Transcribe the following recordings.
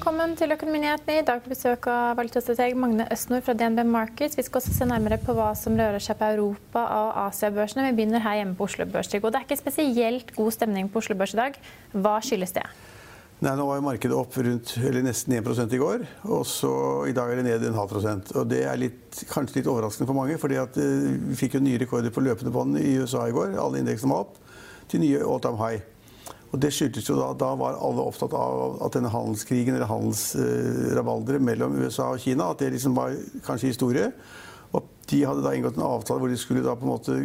Velkommen til Økonominyhetene. I dag på besøk av valutastrateg Magne Østnord fra DNB Markets. Vi skal også se nærmere på hva som rører seg på Europa- og Asiabørsene. Vi begynner her hjemme på Oslo Børs. Det er ikke spesielt god stemning på Oslo Børs i dag. Hva skyldes det? Nei, nå var jo markedet opp rundt, nesten 1 i går, og så i dag er det ned en halv prosent. Og det er litt, kanskje litt overraskende for mange, fordi eh, vi fikk jo nye rekorder på løpende bånd i USA i går. Alle indeksene var opp til nye all time high. Og det skyldtes jo da, da var alle opptatt av at denne handelskrigen eller handelsrabalderet mellom USA og Kina at det liksom var kanskje historie. Og de hadde da inngått en avtale hvor de skulle da på en måte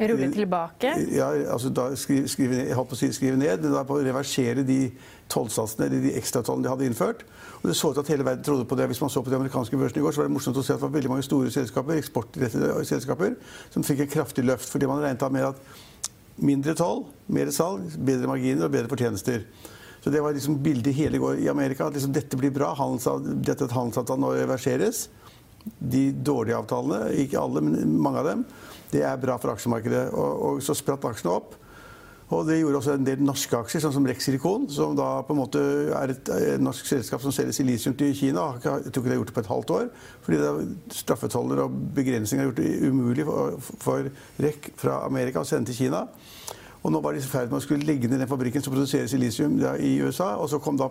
Rulle tilbake? Ja, altså da skrive, skrive, ned, jeg holdt på å si skrive ned, men da på å reversere de tollsatsene eller de ekstratollene de hadde innført. Og det så ut at hele verden trodde på det. Hvis man så på de amerikanske børsene i går, så var det morsomt å se at det var veldig mange store selskaper, eksportrettede selskaper som fikk et kraftig løft fordi man regnet med at mindre toll, mer salg, bedre marginer og bedre fortjenester. Så det var liksom bildet hele går i Amerika. at liksom Dette blir bra. Dette handelsavtalen nå reverseres. De dårlige avtalene, ikke alle, men mange av dem, det er bra for aksjemarkedet. Og, og så spratt aksjene opp. Og det gjorde også en del norske aksjer, sånn som Rex Silicon, som da på en måte er et, norsk selskap som selger silisium til Kina. Jeg tror ikke det har gjort det på et halvt år. Fordi det straffetoller og begrensninger har gjort det umulig for, for REC fra Amerika å sende til Kina. Og nå var de i ferd med å skulle legge ned den fabrikken som produserer silisium i USA. Og så kom da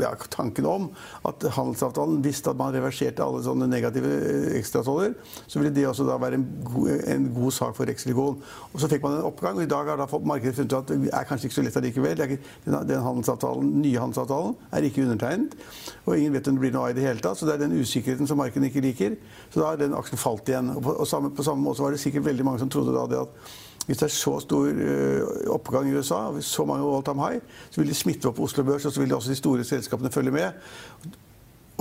ja, tanken om at handelsavtalen visste at man reverserte alle sånne negative ekstratoller, så ville det også da være en god, en god sak for Rexilicon. Og så fikk man en oppgang, og i dag har da markedet funnet ut at det er kanskje ikke så lett allikevel. Den handelsavtalen, nye handelsavtalen er ikke undertegnet, og ingen vet om det blir noe av i det hele tatt. Så det er den usikkerheten som markedet ikke liker. Så da har den aksjen falt igjen. Og på, og samme, på samme måte var det sikkert veldig mange som trodde da det at hvis det er så stor uh, oppgang i USA, så mange all time high, så vil de smitte opp på Oslo Børs, og så vil også de store selskapene følge med.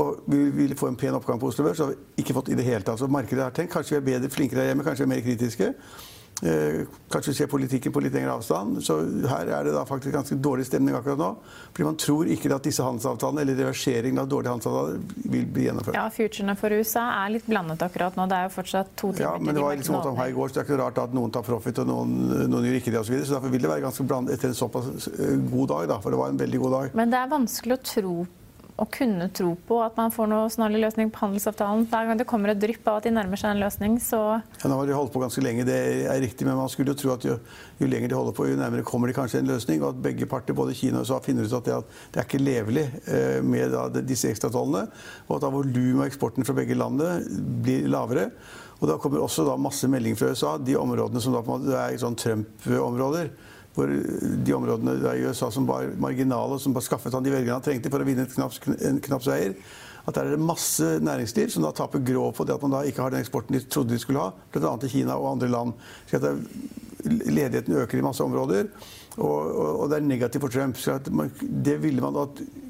Og vi vil få en pen oppgang på Oslo Børs. Det har vi ikke fått i det hele tatt. Så markedet har tenkt kanskje vi er bedre, flinkere her hjemme, kanskje vi er mer kritiske. Eh, kanskje ser politikken på litt lengre avstand. Så her er det da faktisk ganske dårlig stemning akkurat nå. Fordi man tror ikke at disse handelsavtalene eller reverseringen av dårlige handelsavtaler vil bli gjennomført. Ja, Futurene for USA er litt blandet akkurat nå. Det er jo fortsatt to timer ja, men det var liksom sånn her i går, så det er ikke rart at noen tar profit og noen, noen gjør ikke det osv. Så, videre. så derfor vil det være ganske blandet etter en såpass eh, god dag. Da, for det var en veldig god dag. Men det er vanskelig å tro å kunne tro på at man får noe snarlig løsning på handelsavtalen. Hver gang det kommer et drypp av at de nærmer seg en løsning, så ja, Nå har de holdt på ganske lenge, det er riktig, men man skulle jo tro at jo, jo lenger de holder på, jo nærmere kommer de kanskje en løsning. Og at begge parter, både Kina og USA, finner ut at det, at det er ikke levelig eh, med da, disse ekstratollene. Og at da volumet av eksporten fra begge landene blir lavere. Og da kommer også da masse meldinger fra USA, de områdene som da på en måte er sånn Trump-områder hvor de områdene i USA som var marginale, som bare skaffet han de velgerne han trengte for å vinne knapp, en knapp seier, at der er det masse næringsliv som da taper grov på det at man da ikke har den eksporten de trodde de skulle ha, bl.a. til Kina og andre land. Så at ledigheten øker i masse områder, og, og, og det er negativt for Trump. Så man, det ville man da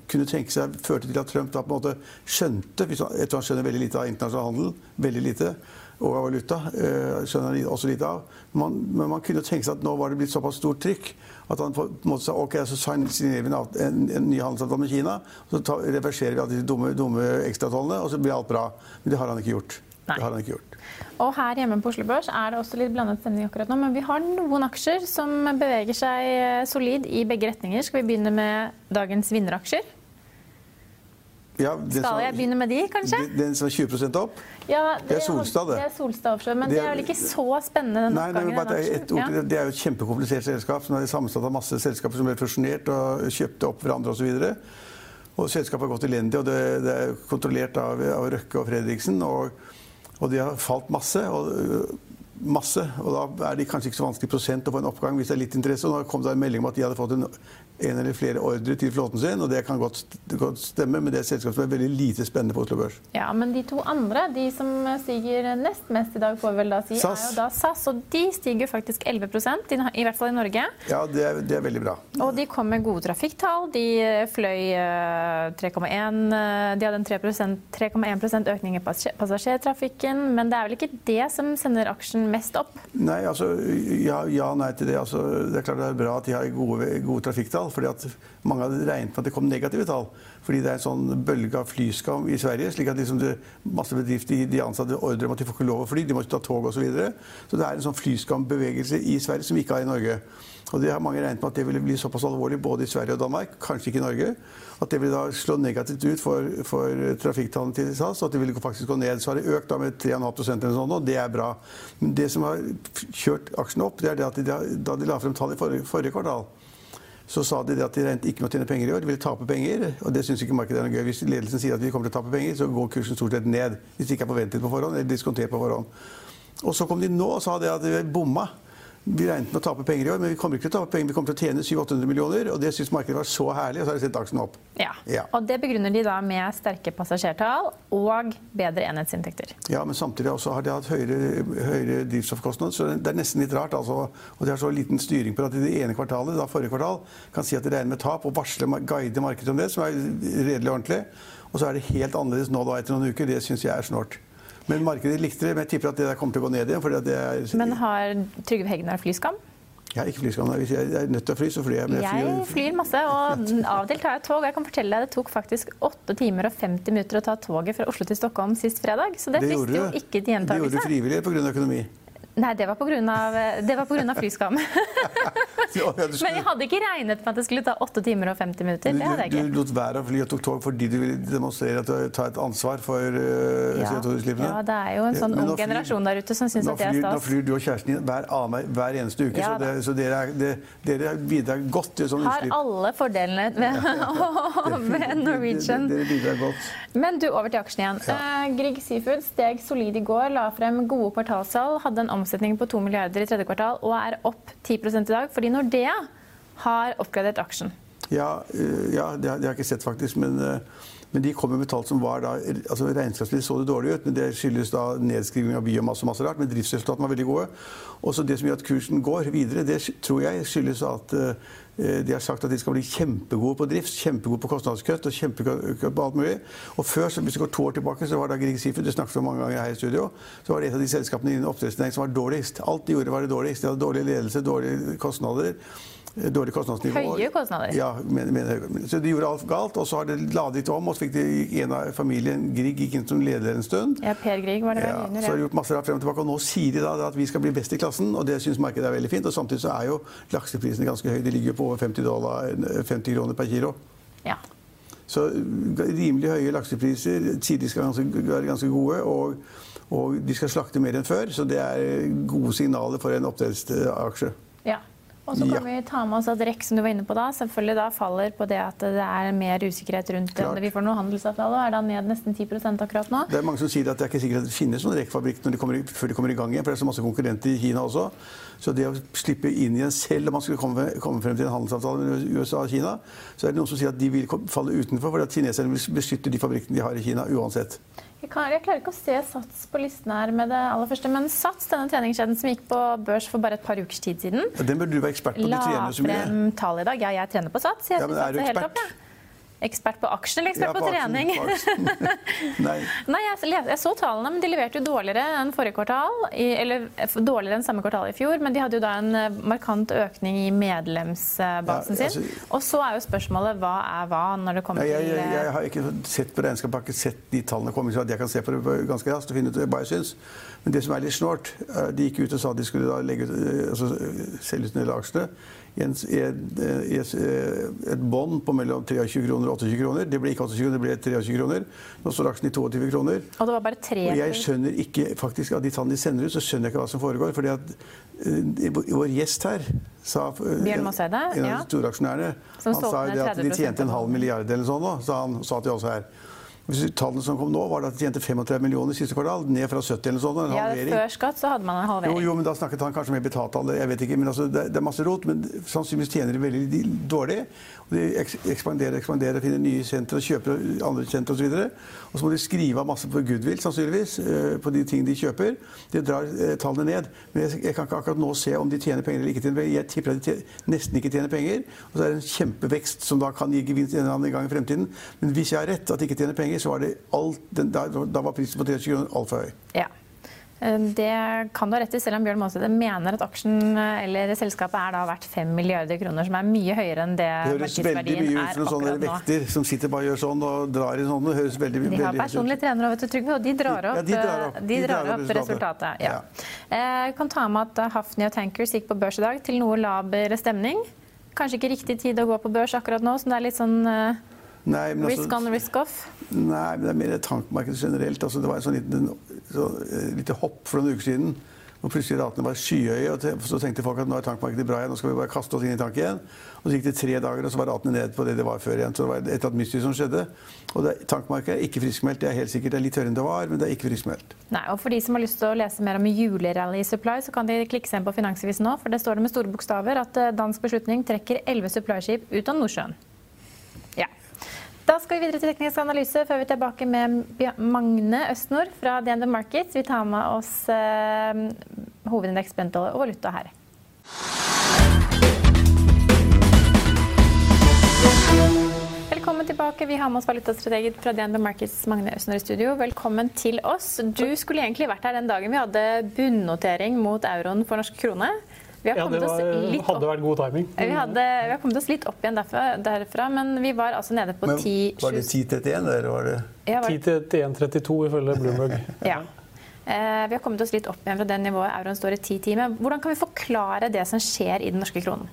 kunne tenke seg førte til at Trump da på en måte skjønte, etter han skjønner veldig lite av internasjonal handel, veldig lite, og av valuta. Eh, skjønner han også lite av. Man, men man kunne tenke seg at nå var det blitt såpass stort trykk at han på en måte sa ok, så signerer vi en, en, ny handelsavtale med Kina. Så ta, reverserer vi alle de dumme, dumme ekstratollene, og så blir alt bra. Men det har han ikke gjort. Nei. Det har han ikke gjort. Og her hjemme på Oslo Børs er det også litt blandet stemning akkurat nå. Men vi har noen aksjer som beveger seg eh, solid i begge retninger. Skal vi begynne med dagens vinneraksjer? Ja, Skal jeg begynne med de, kanskje? Den- som er 20% opp? Ja, Det er Solstad, det. Det er Solstad Offshore, men Det det er- er vel ikke så spennende den Nei, nei, bare det, er et til det. det er jo et kjempekomplisert selskap som er sammensatt av masse selskaper som ble fusjonert og kjøpte opp hverandre osv. Selskapet har gått elendig, og det, det er kontrollert av, av Røkke og Fredriksen. Og, og de har falt masse. Og, øh, masse, og da er det kanskje ikke så vanskelig prosent å få en oppgang hvis det er litt interesse. Og nå kom det en melding om at de hadde fått en, en eller flere ordre til flåten sin, og det kan godt, godt stemme, men det er et selskap som er veldig lite spennende på Oslo Børs. Ja, men de to andre, de som stiger nest mest i dag, får vel da si, SAS. er jo da SAS. Og de stiger faktisk 11 i, i hvert fall i Norge. Ja, det er, det er veldig bra. Og de kom med gode trafikktall. De fløy eh, 3,1 eh, De hadde en 3 3,1 økning i passasjertrafikken. Men det er vel ikke det som sender aksjen mest opp? Nei, altså, ja, ja nei til det. Altså, det er klart det er bra at de har gode, gode trafikktall. Fordi at Mange hadde regnet med at det kom negative tall. Fordi det er en sånn bølge av flyskam i Sverige. slik at liksom det, masse bedrifter de, ansatte ordre om at de får ikke lov å fly, de må ikke ta tog osv. Så, videre. så det er en sånn flyskambevegelse i Sverige som vi ikke har i Norge. Og det har mange regnet med at det ville bli såpass alvorlig både i Sverige og Danmark, kanskje ikke i Norge, at det ville da slå negativt ut for, for trafikktallene til SAS, og at det ville faktisk gå ned. Så har det økt da med 3,5 eller sånn, og det er bra. Men det som har kjørt aksjene opp, det er det at de, da de la frem tall i forrige, forrige kvartal, så sa de at de regnet ikke med å tjene penger i år, de ville tape penger. Og det syns ikke markedet er noe gøy. Hvis ledelsen sier at vi kommer til å tape penger, så går kursen stort sett ned. Hvis det ikke er forventet på forhånd, eller diskontert på forhånd. Og så kom de nå og sa det at vi bomma. Vi regnet med å tape penger i år, men vi kommer ikke til å tape penger. Vi kommer til å tjene 700-800 millioner, og det syns markedet var så herlig, og så har de sett aksjen opp. Ja. Ja. Og det begrunner de da med sterke passasjertall og bedre enhetsinntekter. Ja, men samtidig også har de hatt høyere, høyere drivstoffkostnader, så det er nesten litt rart. Altså. Og de har så liten styring på at i det ene kvartalet, da forrige kvartal, kan si at de regner med tap og varsle, guide markedet om det, som er redelig og ordentlig. Og så er det helt annerledes nå da etter noen uker. Det syns jeg er snålt. Men markedet likte det, men jeg tipper at det der kommer til å gå ned igjen. er... Men har Trygve Hegnar flyskam? Jeg har ikke flyskam. Hvis jeg er nødt til å fly, så flyr jeg. Men Jeg flyr- flyr masse, og av og til tar jeg tog. Jeg kan fortelle deg, Det tok faktisk 8 timer og 50 minutter å ta toget fra Oslo til Stockholm sist fredag. Så det, Det frister jo ikke til Det gjorde du gjentakelse. frivillig pga. økonomi. Nei, det var pga. Det var på grunn av flyskam. Du Men jeg hadde ikke regnet med at det skulle ta 8 timer og 50 minutter. Du, ikke. du lot være å fly og tok tog fordi du ville demonstrere at du tar et ansvar for uh, Ja. CO2-utslippene? ja, det er jo en sånn Men ung generasjon der ute som syns at det er stas. nå flyr du og kjæresten din hver, annen, hver eneste uke, Ja så, det, så dere, er, det, dere bidrar godt til sånn Har utslipp. alle fordelene ved, ved Norwegian. Dere bidrar godt. Men du, over til aksjen igjen. Uh, Grieg Seafood steg solid i går, la frem gode kvartalssalg, hadde en omsetning på 2 milliarder i tredje kvartal og er opp 10 i dag, fordi Nordea har oppgradert aksjen. Ja, øh, ja det, har, jeg ikke sett faktisk, men, øh, men de kom med tall som var da altså Regnskapsmessig så det dårlig ut, men det skyldes da nedskriving av biomasse og masse rart. Men driftsresultatene var veldig gode. Og så det som gjør at kursen går videre, det tror jeg skyldes at øh, de har sagt at de skal bli kjempegode på drift, kjempegode på kostnadskutt og kjempegode på alt mulig. Og før, hvis du går to år tilbake, så var da Grieg Seafood, det snakket om mange ganger her i studio, så var det et av de selskapene innen oppdrettsnæringen som var dårligst. Alt de gjorde, var det dårligst. De hadde dårlig ledelse, dårlige kostnader. eh, Dårlig kostnadsnivå. Høye kostnader. Ja, men, men, så de gjorde alt galt, og så har det ladet om, og så fikk de en av familien, Grieg, gikk inn som leder en stund. Ja, Per Grieg var det vel Ja, under så har de gjort masse rart frem og tilbake, og nå sier de da at vi skal bli best i klassen, og det syns markedet er veldig fint. Og samtidig så er jo lakseprisene ganske høye. De ligger jo på over 50, dollar, 50 kroner per kilo. Ja. Så rimelig høye laksepriser. De skal være ganske gode, og, og de skal slakte mer enn før. Så det er gode signaler for en oppdrettsaksje. ja. Og så kan Ja. vi ta med oss at REC, som du var inne på da, selvfølgelig da faller på det at det er mer usikkerhet rundt Klart. det. Vi får noen handelsavtale, og er da ned nesten 10% akkurat nå. Det er mange som sier at det er ikke sikkert at det finnes noen i- før de kommer i gang igjen. For det er så masse konkurrenter i Kina også. Så det å slippe inn igjen, selv om man skulle komme, komme frem til en handelsavtale med USA og Kina, så er det noen som sier at de vil falle utenfor fordi at kineserne vil beskytte de fabrikkene de har i Kina uansett. Jeg, kan, jeg klarer ikke å se Sats på listen her med det aller første, men Sats, denne treningskjeden som gikk på børs for bare et par ukers tid siden, Den burde du være ekspert på. Du la trener så mye. frem tall i dag. Ja, jeg trener på Sats. Jeg Ja, men er du helt ekspert? topp, jeg. Ekspert på aksjen eller ekspert Ja, på, på trening? på aksjen. Nei. Nei, jeg, jeg så tallene, men de leverte jo dårligere enn forrige kvartal. Eller dårligere enn samme kvartal i fjor, men de hadde jo da en eh, markant økning i medlemsbasen Ja, sin. altså- Og så er jo spørsmålet hva er hva når det kommer Nei, jeg, til jeg, eh, jeg har ikke sett på regnskapet, jeg har ikke sett de tallene komme, så jeg kan se på det ganske raskt og finne ut hva jeg syns. Men det som er litt snålt, eh, de gikk ut og sa de skulle legge ut, altså, selge ut en del aksjene et, i et, bånd på mellom 23 kroner og 28 kroner. Det ble ikke 28 kroner, det ble 23 kroner. Nå står aksjen i 22 kroner. Og det var bare tre Og jeg skjønner ikke, faktisk av de tallene de sender ut, så skjønner jeg ikke hva som foregår. fordi at uh, Vår gjest her sa Bjørn Masseide, en av de store aksjonærene han sa jo det at de tjente en halv milliard eller sånn nå, sa han sa til oss her. Hvis Tallene som kom nå, var at de tjente 35 millioner i siste kvartal, ned fra 70 eller sånn. Ja, før skatt så hadde man en Jo, halvering. jo, men da snakket han kanskje med betaltallet, Jeg vet ikke, men altså, det, det er masse rot. Men sannsynligvis tjener de veldig dårlig. Og de eks ekspanderer, ekspanderer, finner nye sentre og kjøper andre sentre osv. Og så må de skrive av masse på goodwill, sannsynligvis, eh, på de ting de kjøper. Det drar eh, tallene ned. Men jeg, jeg kan ikke akkurat nå se om de tjener penger eller ikke tjener penger. Jeg tipper at de tjener, nesten ikke tjener penger. Og så er det en kjempevekst som da kan gi gevinst en eller annen gang i fremtiden. Men hvis jeg har rett, at de ikke tjener penger, så var det alt, den, da, da var prisen på 23 kroner altfor høy. Ja. Eh, Det kan du ha rett i, selv om Bjørn Maaseide mener at aksjen eh, eller selskapet er da verdt 5 milliarder kroner, som er mye høyere enn det markedsverdien er akkurat nå. Det høres veldig mye ut som en sånn vekter som sitter bare og gjør sånn og drar i sånn. Det høres veldig, De har personlig personlige trenere, vet du, Trygve, og de drar Ja, opp, de drar opp. eh, de drar opp resultatet. Ja. Ja. Jeg kan ta med at Hafni Hafnia Tankers gikk på børs i dag til noe laber stemning. Kanskje ikke riktig tid å gå på børs akkurat nå, så det er litt sånn eh, Nei, men risk on, altså, risk off. nei, men det er mer tankmarkedet generelt. Altså, det var en sånn liten, så, eh, lite hopp for noen uker siden. Og plutselig ratene var skyhøye. og Så tenkte folk at nå er tankmarkedet bra igjen, nå skal vi bare kaste oss inn i tank igjen. Og så gikk det tre dager, og så var ratene ned på det det var før igjen. Så det var et eller annet mystisk som skjedde. Og det, tankmarkedet er ikke friskmeldt, det er helt sikkert. Det er litt høyere enn det var, men det er ikke friskmeldt. Nei, og For de som har lyst til å lese mer om julerally supply, så kan de klikke seg inn på Finansavisen nå. For det står det med store bokstaver at eh, dansk beslutning trekker 11 supplyskip ut av Nordsjøen. Da skal vi videre til teknisk analyse før vi er tilbake med Magne Østnord fra DNB Markets. Vi tar med oss eh, hovedindeks brent og valuta her. Velkommen tilbake. Vi har med oss valutastrateger fra DNB Markets, Magne Østnord i studio. Velkommen til oss. Du skulle egentlig vært her den dagen vi hadde bunnotering mot euroen for norsk krone. Vi har Ja, det var, litt hadde opp. vært god timing. Vi, hadde, vi har kommet oss litt opp igjen derfra, derfra men vi var altså nede på Men var det 10.31, eller var det Ja, var- 10.31,32 ifølge Bloomberg. Ja. Eh, vi har kommet oss litt opp igjen fra det nivået euroen står i 10 timer. Hvordan kan vi forklare det som skjer i den norske kronen?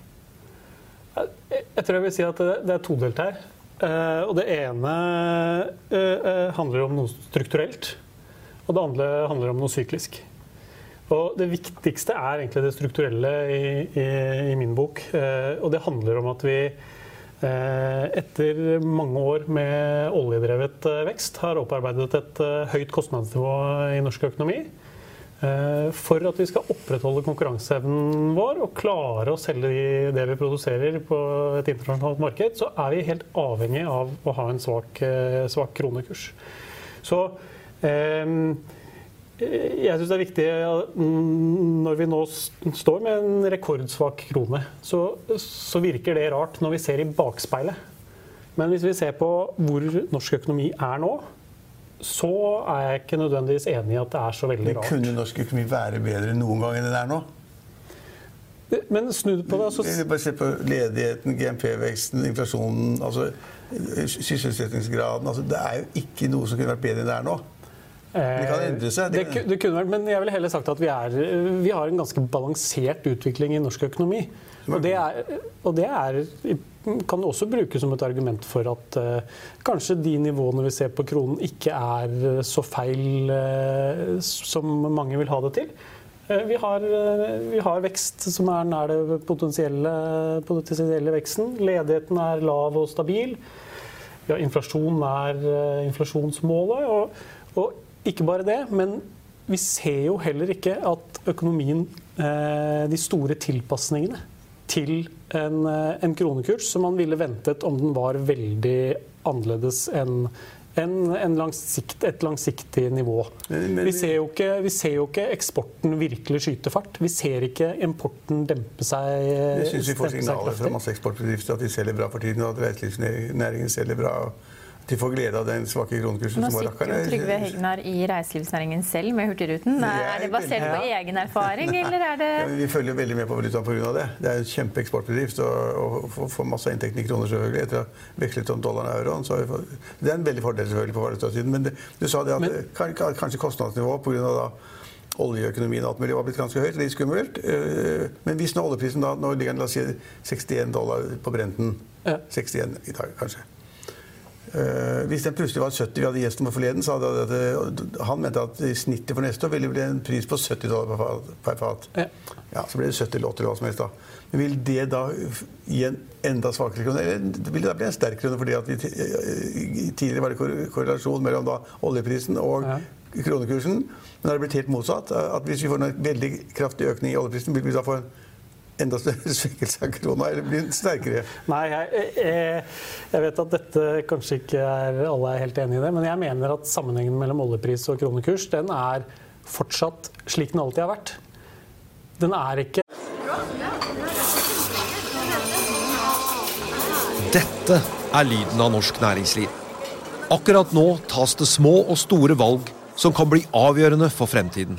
Jeg tror jeg vil si at det det er todelt her. Eh, Og det ene eh, eh, handler om noe strukturelt, og det andre handler om noe syklisk. Og det viktigste er egentlig det strukturelle i, i, i min bok. Eh, Og det handler om at vi eh, etter mange år med oljedrevet eh, vekst har opparbeidet et eh, høyt kostnadsnivå i norsk økonomi. Eh, For at vi skal opprettholde konkurranseevnen vår og klare å selge de- det vi produserer på et internasjonalt marked, så er vi helt avhengig av å ha en svak, eh, svak kronekurs. Så eh, jeg syns det er viktig ja, mm, når vi nå står med en rekordsvak krone, så, så virker det rart når vi ser i bakspeilet. Men hvis vi ser på hvor norsk økonomi er nå, så er jeg ikke nødvendigvis enig i at det er så veldig rart. Men kunne norsk økonomi være bedre noen gang enn den er nå? Men snu på det, altså Bare se på ledigheten, GMP-veksten, inflasjonen, altså sysselsettingsgraden. Altså, det er jo ikke noe som kunne vært bedre enn det er nå. Det kan endre seg. Det, det kunne vært, men jeg ville heller sagt at vi, er, vi har en ganske balansert utvikling i norsk økonomi. Og det, er, og det er, kan også brukes som et argument for at uh, kanskje de nivåene vi ser på kronen, ikke er så feil uh, som mange vil ha det til. Uh, vi, har, eh, vi har vekst som er nær det potensielle, potensielle veksten. Ledigheten er lav og stabil. Ja, inflasjon er eh, inflasjonsmålet. Og, og ikke bare det, men vi ser jo heller ikke at økonomien eh, De store tilpasningene til en, eh, en kronekurs som man ville ventet om den var veldig annerledes enn en, en langsikt, et langsiktig nivå. Vi, ser ikke, vi ser jo ikke eksporten virkelig skyte fart. Vi ser ikke importen dempe seg. Jeg syns vi får signaler fra masse eksportbedrifter at de selger bra for tiden, og at reiselivsnæringen selger bra. At de får glede av den svake kronekursen Nå som var sitter jo rakkeren. Trygve Hegnar i reiselivsnæringen selv med Hurtigruten. Er det basert på egen erfaring, eller er det Ja, vi følger veldig med på valutaen pga. det. Det er en kjempeeksportbedrift og, og får- får masse inntekter i kroner selvfølgelig etter å ha vekslet om dollaren og euroen. Så har vi fått, det er en veldig fordel selvfølgelig på valutasiden. Men det, du sa det at Men- kan- kan- kanskje kostnadsnivået pga. oljeøkonomien og alt mulig var blitt ganske høyt. Litt skummelt. Eh, Men hvis nå oljeprisen da, nå ligger den la oss si 61 dollar på Brenten Ja. 61 i dag, kanskje. Eh, hvis den plutselig var 70, vi hadde gjest på forleden, så hadde det, han mente at i snittet for neste år ville det bli en pris på 70 dollar per fat. Ja. Ja, så ble det 70 eller 80 eller hva som helst da. Men vil det da gi en enda svakere krone? Eller vil det da bli en sterk krone? Fordi at vi, eh, tidligere var det korrelasjon mellom da oljeprisen og Ja. kronekursen. Men da det har blitt helt motsatt. At hvis vi får en veldig kraftig økning i oljeprisen, vil vi da få en enda større svekkelse av krona, eller blir den sterkere? Nei, jeg, jeg, jeg vet at dette kanskje ikke er alle er helt enig i det, men jeg mener at sammenhengen mellom oljepris og kronekurs den er fortsatt slik den alltid har vært. Den er ikke Dette er lyden av norsk næringsliv. Akkurat nå tas det små og store valg som kan bli avgjørende for fremtiden.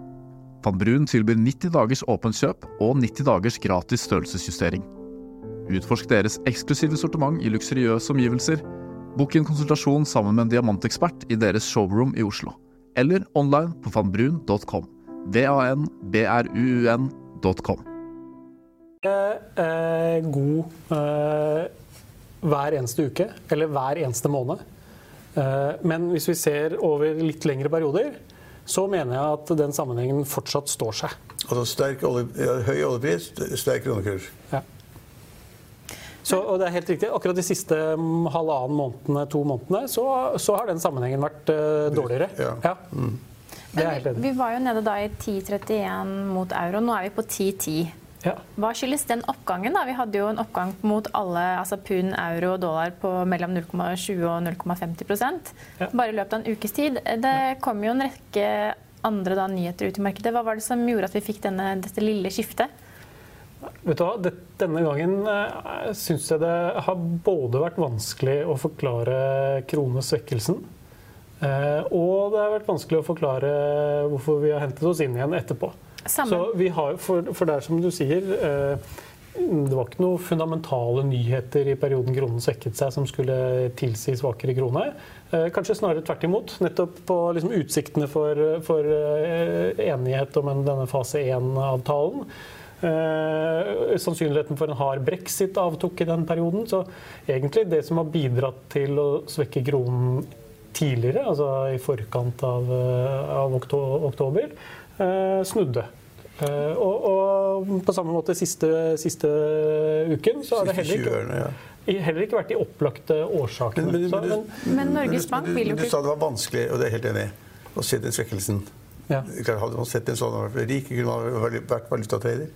Van tilbyr 90 dagers åpent kjøp og 90 dagers gratis størrelsesjustering. Utforsk deres eksklusive sortiment i luksuriøse omgivelser. Bok en konsultasjon sammen med en diamantekspert i deres showroom i Oslo. Eller online på vanbrun.com. V-a-n-b-r-u-u-n.com. eh, god eh, hver eneste uke eller hver eneste måned. Eh, men hvis vi ser over litt lengre perioder, så mener jeg at den sammenhengen fortsatt står seg. Altså sterk olje, ja, høy oljepris, sterk kronekurs. Ja. Så, og det er helt riktig. Akkurat de siste mm, halvannen månedene, to månedene, så, så har den sammenhengen vært uh, dårligere. Ja. Det er jeg helt enig. Vi var jo nede da i 10,31 mot euro. Nå er vi på 10,10. Ja. Hva skyldes den oppgangen? da? Vi hadde jo en oppgang mot alle altså pund, euro og dollar på mellom 0,20 og 0,50 Ja. bare i løpet av en ukes tid. Det kom jo en rekke andre da, nyheter ut i markedet. Hva var det som gjorde at vi fikk denne, dette lille skiftet? Vet du hva? Denne gangen uh, syns jeg det har både vært vanskelig å forklare kronesvekkelsen, eh, og det har vært vanskelig å forklare hvorfor vi har hentet oss inn igjen etterpå. Sammen. Så vi har, for, for det er som du sier, eh, det var ikke noen fundamentale nyheter i perioden kronen svekket seg som skulle tilsi svakere krone. Eh, Kanskje snarere tvert imot. Nettopp på liksom utsiktene for, for eh, enighet om en, denne fase 1-avtalen. Eh, sannsynligheten for en hard brexit avtok i den perioden. Så egentlig det som har bidratt til å svekke kronen tidligere, altså i forkant av, av oktober, snudde. Eh, og, og på samme måte siste, siste uken så har det heller ikke, ja. heller ikke vært de opplagte årsakene. Men, men, men, men, Men Norges Bank du, vil jo du sa det var vanskelig, og det er jeg helt enig i, å se den svekkelsen. ja. Hadde man sett en sånn og vært rik, kunne man vært valutatrader.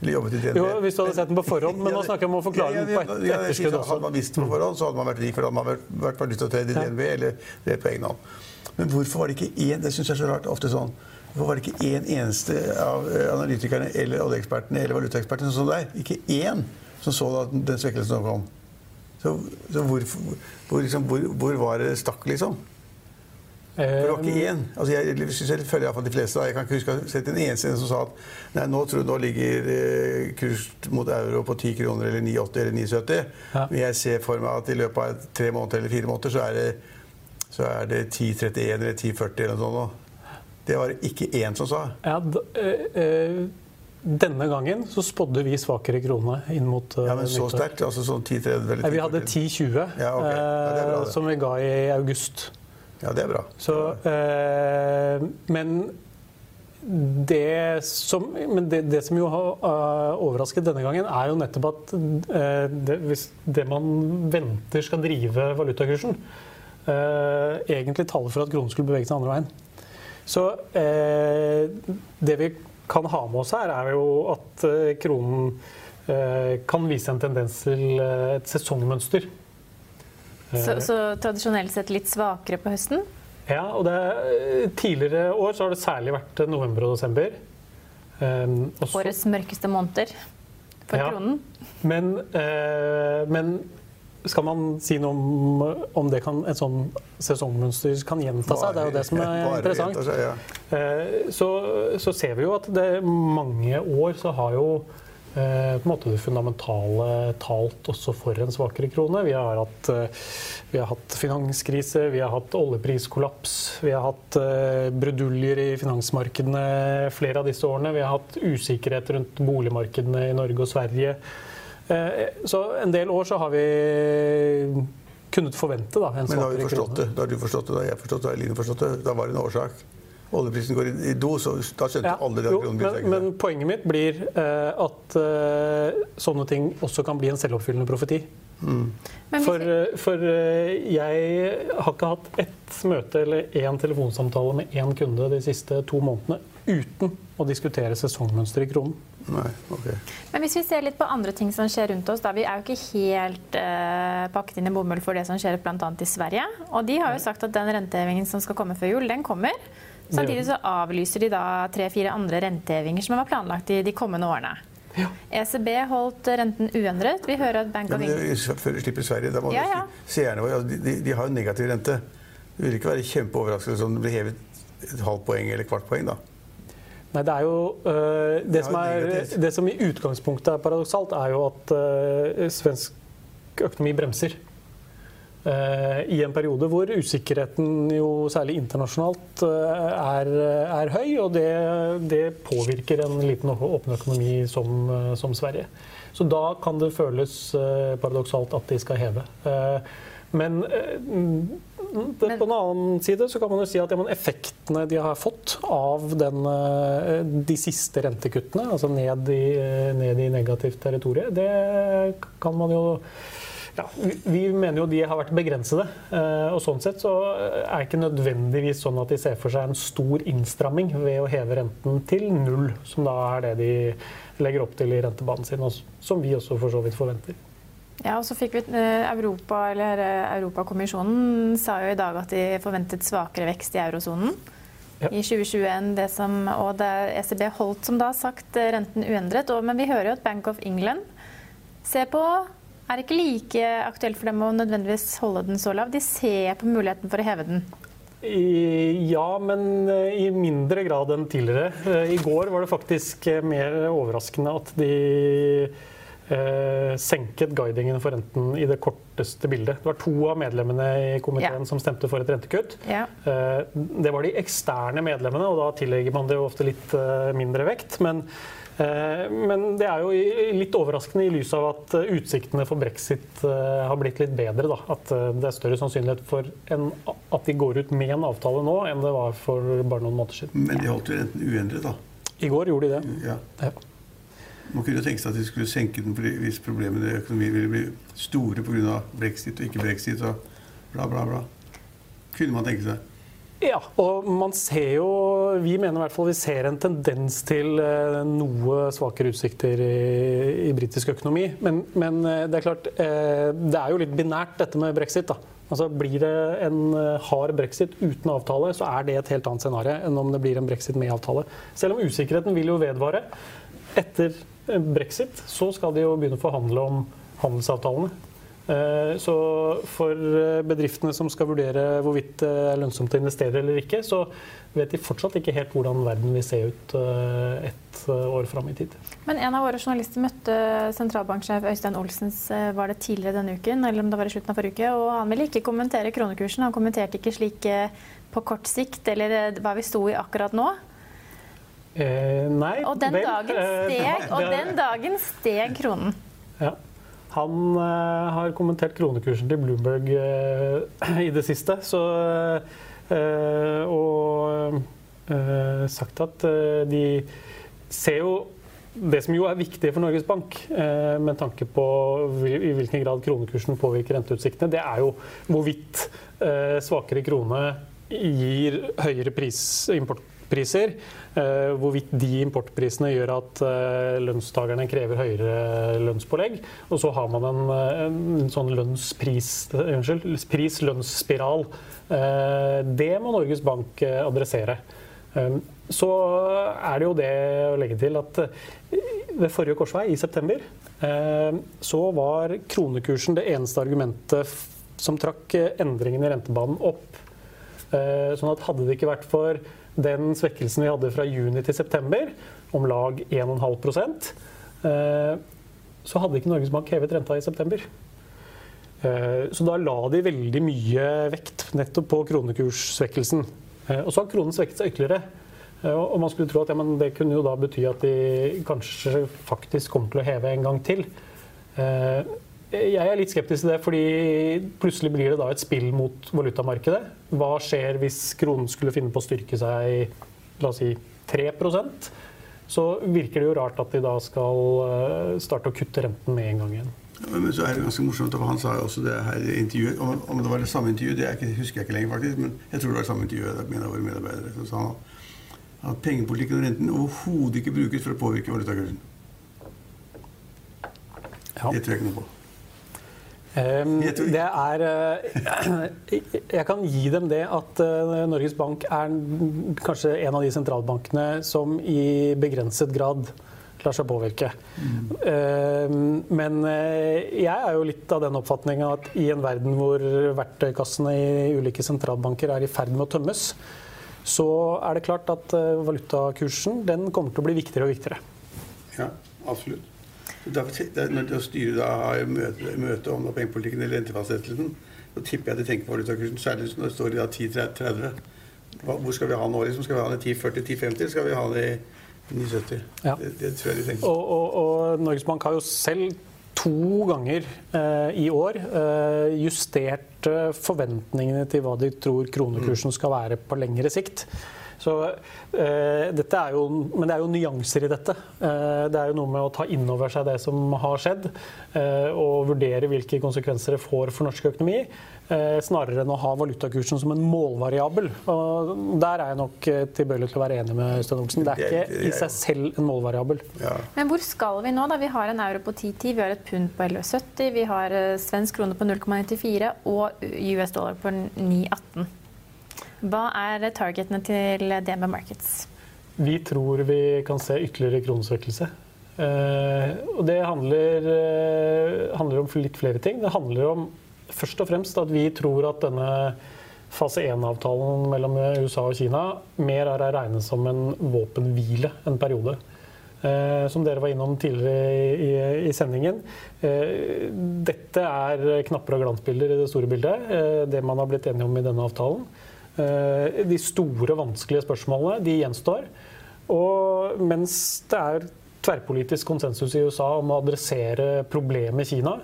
Eller jobbet i DNB. Jo, hvis du hadde sett den på forhånd, men nå snakker jeg om å forklare Ja, den ja, på et ja, etterskudd også. Hadde man visst den på forhånd, så hadde man vært rik, for da hadde man vært, valutatrader i Ja. DNB eller det på egen hånd. Men hvorfor var det ikke én det synes jeg er så rart, ofte sånn, hvorfor var det ikke én eneste av eh, analytikerne eller oljeekspertene eller valutaekspertene som så deg? Ikke én som så da den svekkelsen som kom. Så, så hvor, hvor, liksom, hvor, hvor var det stakk, liksom? For det var ikke én. Altså jeg, jeg synes jeg iallfall de fleste. da. Jeg kan ikke huske å ha sett en eneste som sa at nei, nå, tror, nå ligger eh, kurs mot euro på 10 kroner eller 9,80 eller 9,70. Ja. Men jeg ser for meg at i løpet av tre måneder eller fire måneder så er det, så er det 10,31 eller 10,40 eller noe sånt. Det var det ikke én som sa. Ja, eh, eh, denne gangen så spådde vi svakere krone inn mot eh, Ja, Men så sterkt? Altså sånn 10,30 eller Nei, Vi hadde 10,40? 10,20, Ja, okay. Ja, bra, som vi ga i august. Ja, det er bra. Så, eh, men det som, men det, det som jo har uh, overrasket denne gangen, er jo nettopp at uh, det, hvis det man venter skal drive valutakursen, egentlig taler for at kronen skulle bevege seg andre veien. Så det vi kan ha med oss her, er jo at kronen kan vise en tendens til et sesongmønster. Så, så tradisjonelt sett litt svakere på høsten? Ja, og det, tidligere år så har det særlig vært november og desember. Um, også, Årets mørkeste måneder for ja, kronen. Men, men, skal man si noe om, om det kan, et sånn sesongmønster kan gjenta seg? Det er jo det som er interessant. Seg, ja. uh, så, så, ser vi jo at det mange år så har jo Eh, på en måte det fundamentale talt også for en svakere krone. Vi har hatt, eh, vi har hatt finanskrise, vi har hatt oljepriskollaps, vi har hatt eh, bruduljer i finansmarkedene flere av disse årene. Vi har hatt usikkerhet rundt boligmarkedene i Norge og Sverige. Så en del år så har vi kunnet forvente da, en svakere krone. Da har du forstått det, da har jeg forstått det, da har Eline forstått det. Da var det en årsak oljeprisen går i do, så da skjønte ja, alle det. Jo, men, men, poenget mitt blir uh, at uh, sånne ting også kan bli en selvoppfyllende profeti. Mm. For, uh, for jeg har ikke hatt ett møte eller én telefonsamtale med én kunde de siste to månedene uten å diskutere sesongmønster i kronen. Nei, ok. Men hvis vi ser litt på andre ting som skjer rundt oss, da vi er jo ikke helt uh, pakket inn i bomull for det som skjer bl.a. i Sverige. Og de har jo sagt at den rentehevingen som skal komme før jul, den kommer. Samtidig så avlyser de da tre-fire andre rentehevinger som var planlagt i de kommende årene. Ja. ECB holdt renten uendret. Vi hører at Bank of England Før de slipper Sverige, da må ja, ja. seerne våre de, de, de, har jo negativ rente. Det vil ikke være kjempeoverraskende om det blir hevet et halvt poeng eller kvart poeng, da. Nei, det er jo øh, det, som er, det som i utgangspunktet er paradoksalt, er jo at øh, svensk økonomi bremser. Uh, i en periode hvor usikkerheten, jo særlig internasjonalt, er, er høy. Og det, det, påvirker en liten åpen økonomi som, som, Sverige. Så da kan det føles paradoksalt at de skal heve. Men det, på en annen side så kan man jo si at ja, effektene de har fått av den, de siste rentekuttene, altså ned i, ned i negativt territorium, det kan man jo ja, vi mener jo de har vært begrensede. Eh, og sånn sett så er det ikke nødvendigvis sånn at de ser for seg en stor innstramming ved å heve renten til null, som da er det de legger opp til i rentebanen sin, som vi også for så vidt forventer. Ja, og så fikk vi eh, Europa, eller eh, Europakommisjonen sa jo i dag at de forventet svakere vekst i eurosonen. Ja. I 2021, det som, og det ECB holdt som da sagt renten uendret. Og, men vi hører jo at Bank of England ser på er det ikke like aktuelt for dem å nødvendigvis holde den så lav? De ser på muligheten for å heve den. Ja, men eh, i mindre grad enn tidligere. Eh, I går var det faktisk eh, mer overraskende at de eh, senket guidingen for renten i det korteste bildet. Det var to av medlemmene i komiteen ja. som stemte for et rentekutt. Ja. Eh, det var de eksterne medlemmene, og da tillegger man det jo ofte litt eh, mindre vekt. men Eh, men det er jo litt overraskende i lys av at eh, utsiktene for brexit eh, har blitt litt bedre. Da. At det er større sannsynlighet for en, at de går ut med en avtale nå, enn det var for bare noen måneder siden. Men de holdt jo renten uendret, da? I går gjorde de det. Ja. ja. Man kunne tenke seg at de skulle senke den hvis problemene i økonomien ville bli store pga. brexit og ikke brexit og bla, bla, bla. Kunne man tenke seg. Ja, og man ser jo Vi mener i hvert fall vi ser en tendens til eh, noe svakere utsikter i, i britisk økonomi. Men, men, eh, det er klart, eh, det er jo litt binært dette med brexit. da. Altså Blir det en hard brexit uten avtale, så er det et helt annet scenario enn om det blir en brexit med avtale. Selv om usikkerheten vil jo vedvare. Etter brexit så skal de jo begynne å forhandle om handelsavtalene. Eh, så for eh, bedriftene som skal vurdere hvorvidt det er lønnsomt å investere eller ikke, så vet de fortsatt ikke helt hvordan verden vil se ut eh, et år fram i tid. Men en av våre journalister møtte sentralbanksjef Øystein Olsens var det tidligere denne uken, eller om det var i slutten av forrige uke, og han ville ikke kommentere kronekursen. Han kommenterte ikke slik på kort sikt, eller hva vi sto i akkurat nå. Eh, nei, og den, vel, steg, og den dagen steg kronen. Ja. Han eh, har kommentert kronekursen til Bloomberg eh, i det siste. Så, uh, og eh, sagt at eh, de ser jo det som jo er viktig for Norges Bank, eh, med tanke på i hvilken grad kronekursen påvirker renteutsiktene, det er jo hvorvidt eh, svakere krone gir høyere pris, importpriser. Eh, hvorvidt de importprisene gjør at lønnstakerne krever høyere lønnspålegg. Og så har man en, en sånn pris-lønnsspiral. Det må Norges Bank adressere. Så er det jo det å legge til at eh, ved forrige korsvei, i september, eh, så var kronekursen det eneste argumentet som trakk eh, endringen i rentebanen opp. Sånn at hadde det ikke vært for den svekkelsen vi hadde fra juni til september, om lag 1,5% så hadde ikke Norges Bank hevet renta i september. Så da la de veldig mye vekt nettopp på kronekurssvekkelsen. Og så har kronen svekket seg ytterligere. Eh, og man skulle tro at ja, det kunne jo da bety at de kanskje faktisk kommer til å heve en gang til. Jeg er litt skeptisk til det, fordi plutselig blir det da et spill mot valutamarkedet. Hva skjer hvis kronen skulle finne på å styrke seg la oss si 3% Så virker det jo rart at de da skal eh, starte å kutte renten med en gang igjen. Men så er det ganske morsomt, og Han sa jo også det her i intervjuet. Om, det var det samme intervjuet, det ikke, husker jeg ikke lenger, faktisk. Men jeg tror det var det samme intervjuet med en av våre medarbeidere. Så sa han at pengepolitikken og renten overhodet ikke brukes for å påvirke valutakursen. Ja. Det tror jeg ikke noe på. Um, det er uh, Jeg kan gi dem det at uh, Norges Bank er kanskje en av de sentralbankene som i begrenset grad lar seg påvirke. Mm. Men jeg er jo litt av den oppfatninga at i en verden hvor verktøykassene i ulike sentralbanker er i ferd med å tømmes, så er det klart at eh, valutakursen den kommer til å bli viktigere og viktigere. Ja, absolutt. Når styret da har møte, møte om pengepolitikken eller rentefastsettelsen, så tipper jeg de tenker på valutakursen, særlig når det står i 10-30. Hvor skal vi ha nå? Liksom? Skal vi ha den i 10-40, 10-50, eller skal vi ha den i 9-70? Ja. Det, det, tror jeg de tenker. Og, og, og Norges Bank har jo selv to ganger eh, i år eh, justert eh, forventningene til hva de tror kronekursen skal være på lengre sikt. Så, eh, dette er jo, men det er jo nyanser i dette. Eh, det er jo noe med å ta inn over seg det som har skjedd, eh, og vurdere hvilke konsekvenser det får for norsk økonomi. Eh, snarere enn å ha valutakursen som en målvariabel. Og der er jeg nok eh, tilbøyelig til å være enig med Øystein Olsen. Det er ikke i seg selv en målvariabel. Ja. Men hvor skal vi nå? da? Vi har en euro på 10,10, vi har et pund på 11,70, vi har eh, svensk krone på 0,94 og US dollar på 9,18. Hva er targetene til DNB Markets? Vi tror vi kan se ytterligere kronesvekkelse. Eh, og det handler, eh, handler om litt flere ting. Det handler om først og fremst at vi tror at denne fase 1-avtalen mellom USA og Kina mer er å regne som en våpenhvile en periode. Eh, som dere var innom tidligere i, sendingen. Dette er knapper og glansbilder i det store bildet. Det man har blitt enige om i denne avtalen. Eh, de store, vanskelige spørsmålene de gjenstår. Og mens det er tverrpolitisk konsensus i USA om å adressere problemet Kina,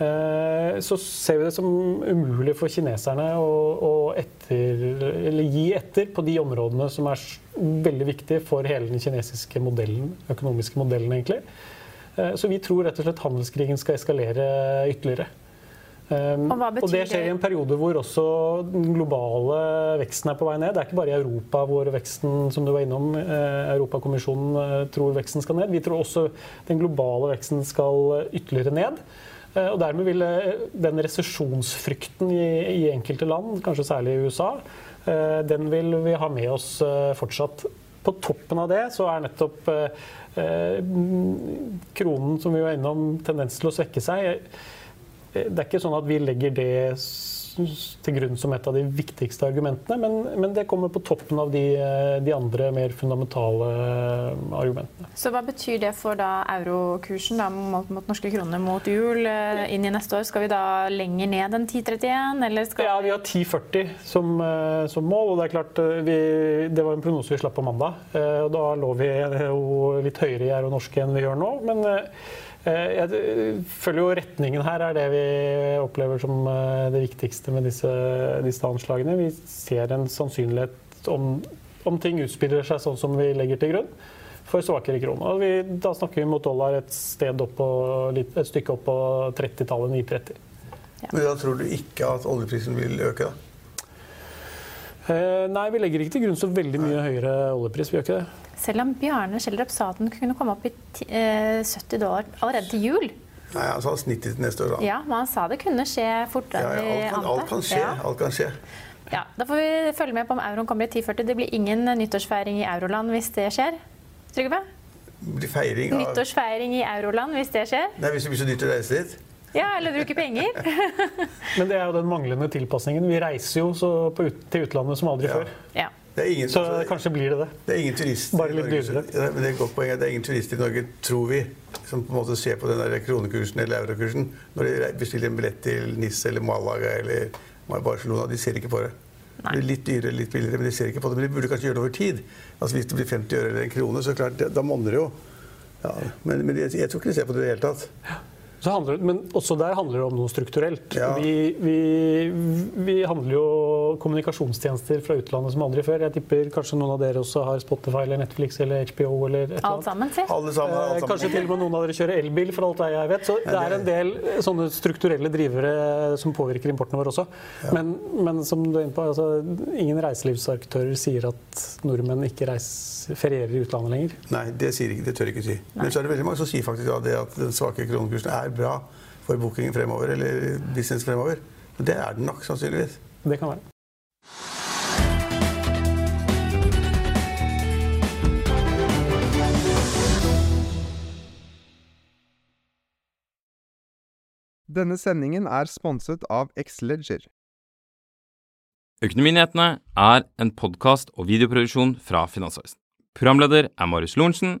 Eh, så ser vi det som umulig for kineserne å, å etter, gi etter på de områdene som er veldig viktige for hele den kinesiske modellen, økonomiske modellen. egentlig. Eh, så vi tror rett og slett handelskrigen skal eskalere ytterligere. Um, og, og, det skjer i en periode hvor også den globale veksten er på vei ned. Det er ikke bare i Europa hvor veksten som du var innom, eh, Europakommisjonen eh, tror veksten skal ned. Vi tror også den globale veksten skal ytterligere ned. Eh, og dermed vil den resesjonsfrykten i, i, enkelte land, kanskje særlig i USA, den vil vi ha med oss fortsatt. På toppen av det så er nettopp kronen, som vi var innom, tendens til å svekke seg. Det er ikke sånn at vi legger det til grunn som et av de viktigste argumentene, men, men det kommer på toppen av de, de, andre mer fundamentale argumentene. Så Hva betyr det for da eurokursen da, mot, mot, norske kroner mot jul eh, inn i neste år? Skal vi da lenger ned enn 10,31? Eller skal ja, vi har 10,40 som, eh, som, mål. og Det er klart, eh, vi, det var en prognose vi slapp på mandag. og Da lå vi jo litt høyere i euro norske enn vi gjør nå. men Eh, jeg føler jo retningen her er det vi opplever som eh, det viktigste med disse, disse anslagene. Vi ser en sannsynlighet om om ting utspiller seg sånn som vi legger til grunn, for svakere krone. Og vi, da snakker vi mot dollar et, sted opp på, et stykke opp på 30-tallet, 930. Men da tror du ikke at oljeprisen vil øke, da? Eh, nei, vi legger ikke til grunn så veldig mye høyere oljepris. Vi gjør ikke det. Selv om Bjarne Schjelderup sa at den kunne komme opp i eh, 70 dollar allerede til jul. Nei, han sa snittet til neste år, da. Ja, men han sa det kunne skje fortere Ja, enn ja, alt, kan, alt kan skje. Ja. Alt kan skje. Ja, da får vi følge med på om euroen kommer i 1040. Det blir ingen nyttårsfeiring i euroland hvis det skjer. Trygve? Det blir feiring av Nyttårsfeiring i euroland hvis det skjer. Nei, Hvis det blir så dyrt å reise dit. Ja, eller bruke penger. Men det er jo den manglende tilpasningen. Vi reiser jo så på ut, til utlandet som aldri Ja. før. Ja. Det er ingen, Så altså, kanskje blir det det. det er ingen turister Bare litt dyrere. det er et godt poeng. Det er ingen turister i Norge, tror vi, som på en måte ser på den der kronekursen eller eurokursen når de bestiller en billett til Nis eller Malaga eller Barcelona. De ser ikke på det. Det blir litt dyrere, litt billigere, men de ser ikke på det. Men de burde kanskje gjøre det over tid. Altså Hvis det blir 50 øre eller en krone, så klart, da monner det jo. Ja, men men jeg, jeg tror ikke de ser på det i det hele tatt. Så handler, men også der handler det om noe strukturelt. Ja. Vi, vi, vi handler jo kommunikasjonstjenester fra utlandet som aldri før. Jeg tipper kanskje noen av dere også har Spotify eller Netflix eller HBO eller et eller Alt annet. sammen, sier. Alle sammen. Eh, Kanskje til og med noen av dere kjører elbil, for alt det jeg vet. Så det er en del eh, sånne strukturelle drivere som påvirker importen vår også. Men, men som du er inne på, altså, ingen reiselivsaktører sier at nordmenn ikke reiser, ferierer i utlandet lenger. Nei, det, sier ikke, det tør ikke si. Men så er det veldig mange som sier faktisk da det at den svake kronekursen er bra for bookingen fremover, eller business fremover. Men det er den nok, sannsynligvis. Det kan være. Denne sendingen er sponset av Xleger. Økonominyhetene er en podkast og videoproduksjon fra Finansavisen. Programleder er Marius Lorentzen.